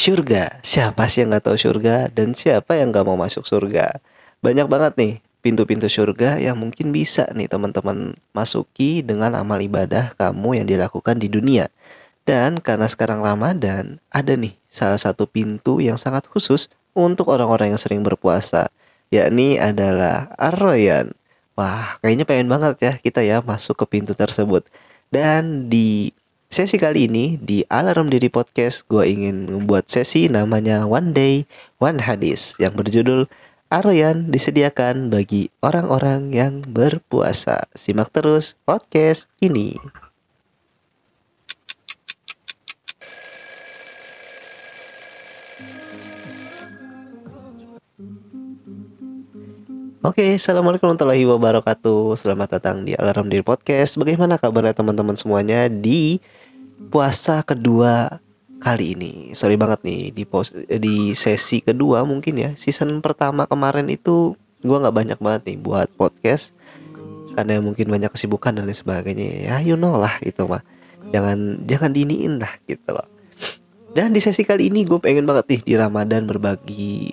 Surga, siapa sih yang nggak tahu surga dan siapa yang nggak mau masuk surga? Banyak banget nih pintu-pintu surga yang mungkin bisa nih teman-teman masuki dengan amal ibadah kamu yang dilakukan di dunia. Dan karena sekarang Ramadan, ada nih salah satu pintu yang sangat khusus untuk orang-orang yang sering berpuasa, yakni adalah Ar-Royan. Wah, kayaknya pengen banget ya kita ya masuk ke pintu tersebut. Dan di Sesi kali ini di Alarm Diri Podcast gue ingin membuat sesi namanya One Day One Hadis yang berjudul Aroyan disediakan bagi orang-orang yang berpuasa. Simak terus podcast ini. Oke, assalamualaikum warahmatullahi wabarakatuh. Selamat datang di Alarm Diri Podcast. Bagaimana kabarnya teman-teman semuanya di puasa kedua kali ini? Sorry banget nih di pos di sesi kedua mungkin ya. Season pertama kemarin itu gua nggak banyak banget nih buat podcast karena mungkin banyak kesibukan dan lain sebagainya. Ya, you know lah itu mah. Jangan jangan diniin lah gitu loh. Dan di sesi kali ini gue pengen banget nih di Ramadan berbagi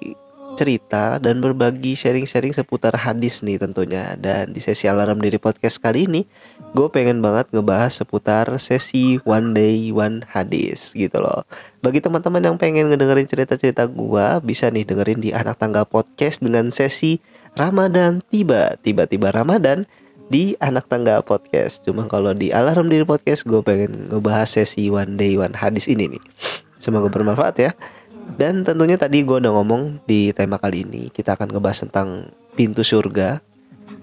cerita dan berbagi sharing-sharing seputar hadis nih tentunya. Dan di sesi alarm diri podcast kali ini gue pengen banget ngebahas seputar sesi one day one hadis gitu loh. Bagi teman-teman yang pengen ngedengerin cerita-cerita gue bisa nih dengerin di anak tangga podcast dengan sesi Ramadan tiba. Tiba-tiba Ramadan di anak tangga podcast. Cuma kalau di alarm diri podcast gue pengen ngebahas sesi one day one hadis ini nih. Semoga bermanfaat ya dan tentunya tadi gue udah ngomong di tema kali ini kita akan ngebahas tentang pintu surga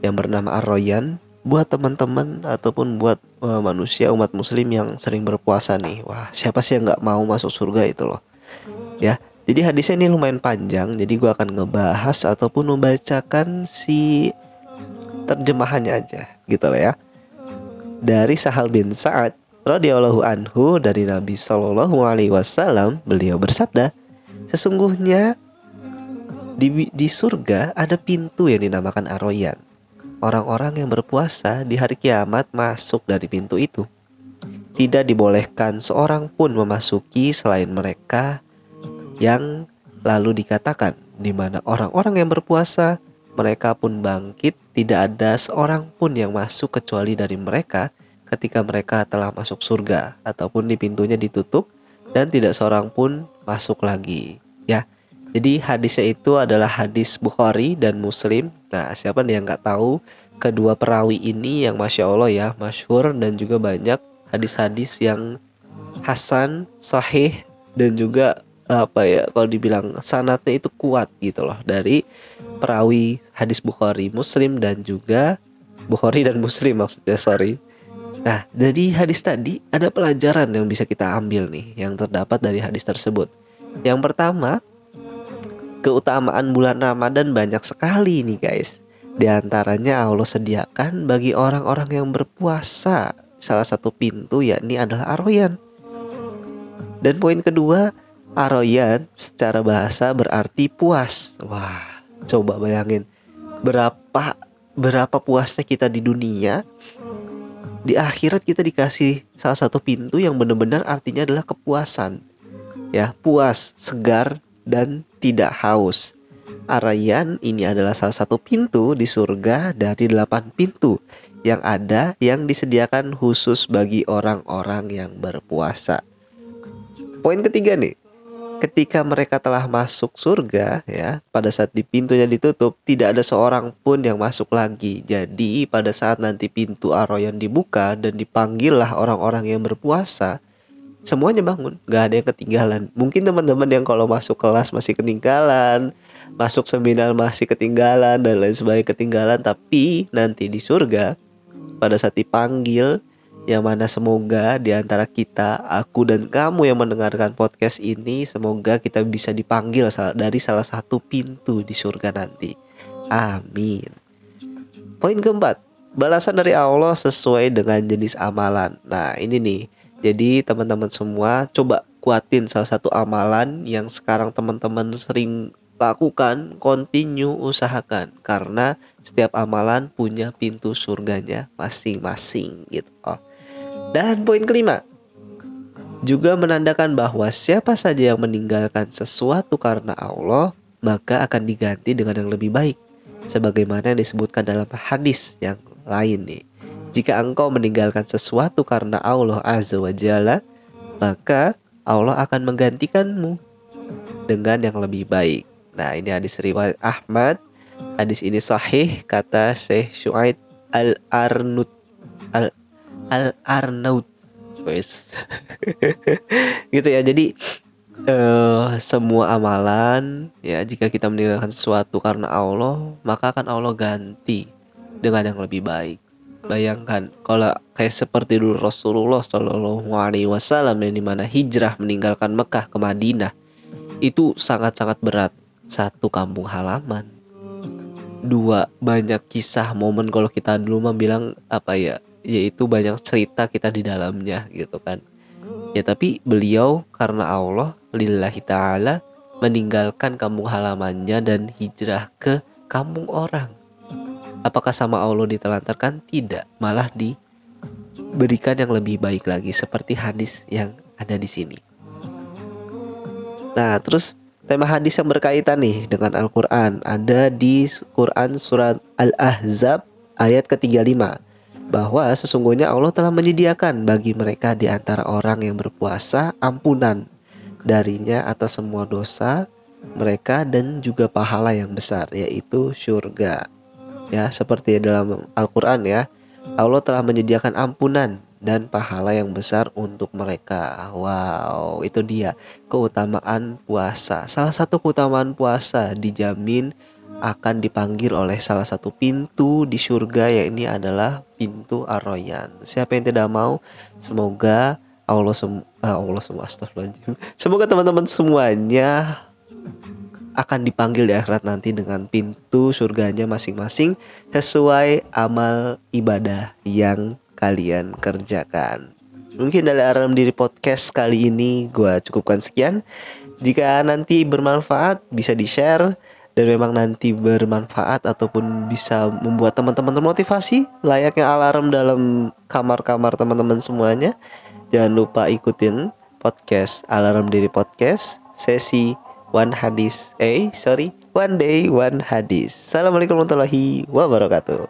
yang bernama Ar-Royan buat teman-teman ataupun buat uh, manusia umat muslim yang sering berpuasa nih. Wah, siapa sih yang nggak mau masuk surga itu loh. Ya. Jadi hadisnya ini lumayan panjang, jadi gue akan ngebahas ataupun membacakan si terjemahannya aja gitu loh ya. Dari Sahal bin Sa'ad radhiyallahu anhu dari Nabi Shallallahu alaihi wasallam beliau bersabda, Sesungguhnya di, di surga ada pintu yang dinamakan Aroyan. Orang-orang yang berpuasa di hari kiamat masuk dari pintu itu. Tidak dibolehkan seorang pun memasuki selain mereka yang lalu dikatakan di mana orang-orang yang berpuasa mereka pun bangkit tidak ada seorang pun yang masuk kecuali dari mereka ketika mereka telah masuk surga ataupun di pintunya ditutup dan tidak seorang pun masuk lagi ya. Jadi hadisnya itu adalah hadis Bukhari dan Muslim. Nah siapa nih yang nggak tahu kedua perawi ini yang masya Allah ya masyhur dan juga banyak hadis-hadis yang hasan sahih dan juga apa ya kalau dibilang sanatnya itu kuat gitu loh dari perawi hadis Bukhari Muslim dan juga Bukhari dan Muslim maksudnya sorry Nah, dari hadis tadi ada pelajaran yang bisa kita ambil nih yang terdapat dari hadis tersebut. Yang pertama, keutamaan bulan Ramadan banyak sekali nih guys. Di antaranya Allah sediakan bagi orang-orang yang berpuasa salah satu pintu yakni adalah Aroyan. Dan poin kedua, Aroyan secara bahasa berarti puas. Wah, coba bayangin berapa berapa puasnya kita di dunia di akhirat kita dikasih salah satu pintu yang benar-benar artinya adalah kepuasan ya puas, segar dan tidak haus. Arayan ini adalah salah satu pintu di surga dari delapan pintu yang ada yang disediakan khusus bagi orang-orang yang berpuasa. Poin ketiga nih, ketika mereka telah masuk surga ya, pada saat di pintunya ditutup tidak ada seorang pun yang masuk lagi. Jadi pada saat nanti pintu Arayan dibuka dan dipanggillah orang-orang yang berpuasa, semuanya bangun nggak ada yang ketinggalan mungkin teman-teman yang kalau masuk kelas masih ketinggalan masuk seminar masih ketinggalan dan lain sebagainya ketinggalan tapi nanti di surga pada saat dipanggil yang mana semoga di antara kita aku dan kamu yang mendengarkan podcast ini semoga kita bisa dipanggil dari salah satu pintu di surga nanti amin poin keempat balasan dari Allah sesuai dengan jenis amalan nah ini nih jadi teman-teman semua coba kuatin salah satu amalan yang sekarang teman-teman sering lakukan, continue usahakan karena setiap amalan punya pintu surganya masing-masing gitu. Oh. Dan poin kelima, juga menandakan bahwa siapa saja yang meninggalkan sesuatu karena Allah, maka akan diganti dengan yang lebih baik. Sebagaimana yang disebutkan dalam hadis yang lain nih. Jika engkau meninggalkan sesuatu karena Allah Azza wa Jalla, maka Allah akan menggantikanmu dengan yang lebih baik. Nah, ini hadis riwayat Ahmad. Hadis ini sahih kata Syekh Syuaib Al-Arnut Al Al-Arnaut. Wes. gitu ya. Jadi uh, semua amalan ya jika kita meninggalkan sesuatu karena Allah, maka akan Allah ganti dengan yang lebih baik. Bayangkan kalau kayak seperti dulu Rasulullah Shallallahu Alaihi Wasallam yang di mana hijrah meninggalkan Mekah ke Madinah itu sangat-sangat berat. Satu kampung halaman, dua banyak kisah momen kalau kita dulu mah bilang apa ya, yaitu banyak cerita kita di dalamnya gitu kan. Ya tapi beliau karena Allah lillahi taala meninggalkan kampung halamannya dan hijrah ke kampung orang Apakah sama Allah ditelantarkan? Tidak, malah diberikan yang lebih baik lagi seperti hadis yang ada di sini. Nah, terus tema hadis yang berkaitan nih dengan Al-Qur'an ada di Quran surat Al-Ahzab ayat ke-35 bahwa sesungguhnya Allah telah menyediakan bagi mereka di antara orang yang berpuasa ampunan darinya atas semua dosa mereka dan juga pahala yang besar yaitu surga ya seperti dalam Al-Qur'an ya. Allah telah menyediakan ampunan dan pahala yang besar untuk mereka. Wow, itu dia keutamaan puasa. Salah satu keutamaan puasa dijamin akan dipanggil oleh salah satu pintu di surga ya ini adalah pintu Ar-Rayyan. Siapa yang tidak mau semoga Allah sem ah, Allah semua astagfirullahaladzim. Semoga teman-teman semuanya akan dipanggil di akhirat nanti dengan pintu surganya masing-masing sesuai amal ibadah yang kalian kerjakan. Mungkin dari alam diri podcast kali ini gue cukupkan sekian. Jika nanti bermanfaat bisa di-share dan memang nanti bermanfaat ataupun bisa membuat teman-teman termotivasi layaknya alarm dalam kamar-kamar teman-teman semuanya. Jangan lupa ikutin podcast Alarm Diri Podcast sesi one hadis. Eh, sorry, one day one hadis. Assalamualaikum warahmatullahi wabarakatuh.